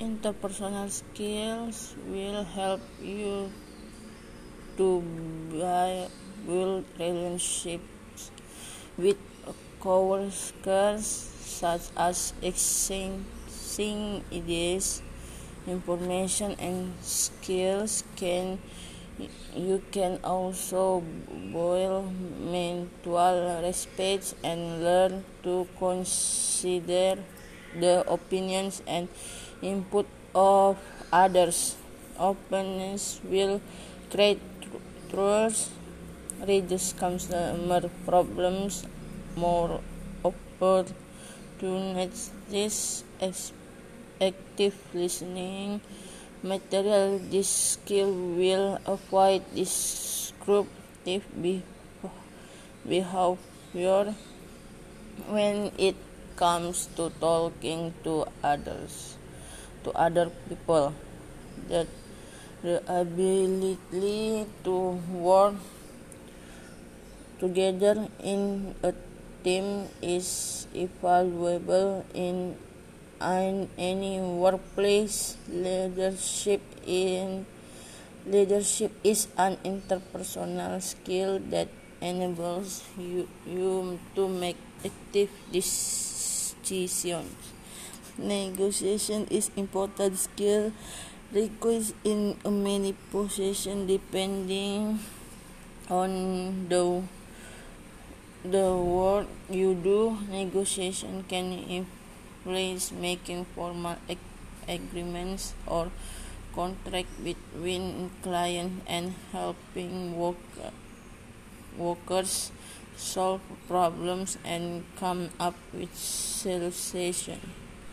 Interpersonal skills will help you to build relationships with coworkers, such as exchanging ideas, information, and skills. Can you can also build mutual respect and learn to consider the opinions and input of others. Openness will create trust, reduce customer problems, more opportunities, This active listening material. This skill will avoid disruptive behavior when it comes to talking to others to other people that the ability to work together in a team is invaluable in any workplace. Leadership in leadership is an interpersonal skill that enables you, you to make active decisions negotiation is important skill requires in many positions depending on the the work you do. Negotiation can influence making formal ag agreements or contract between client and helping work, workers solve problems and come up with solutions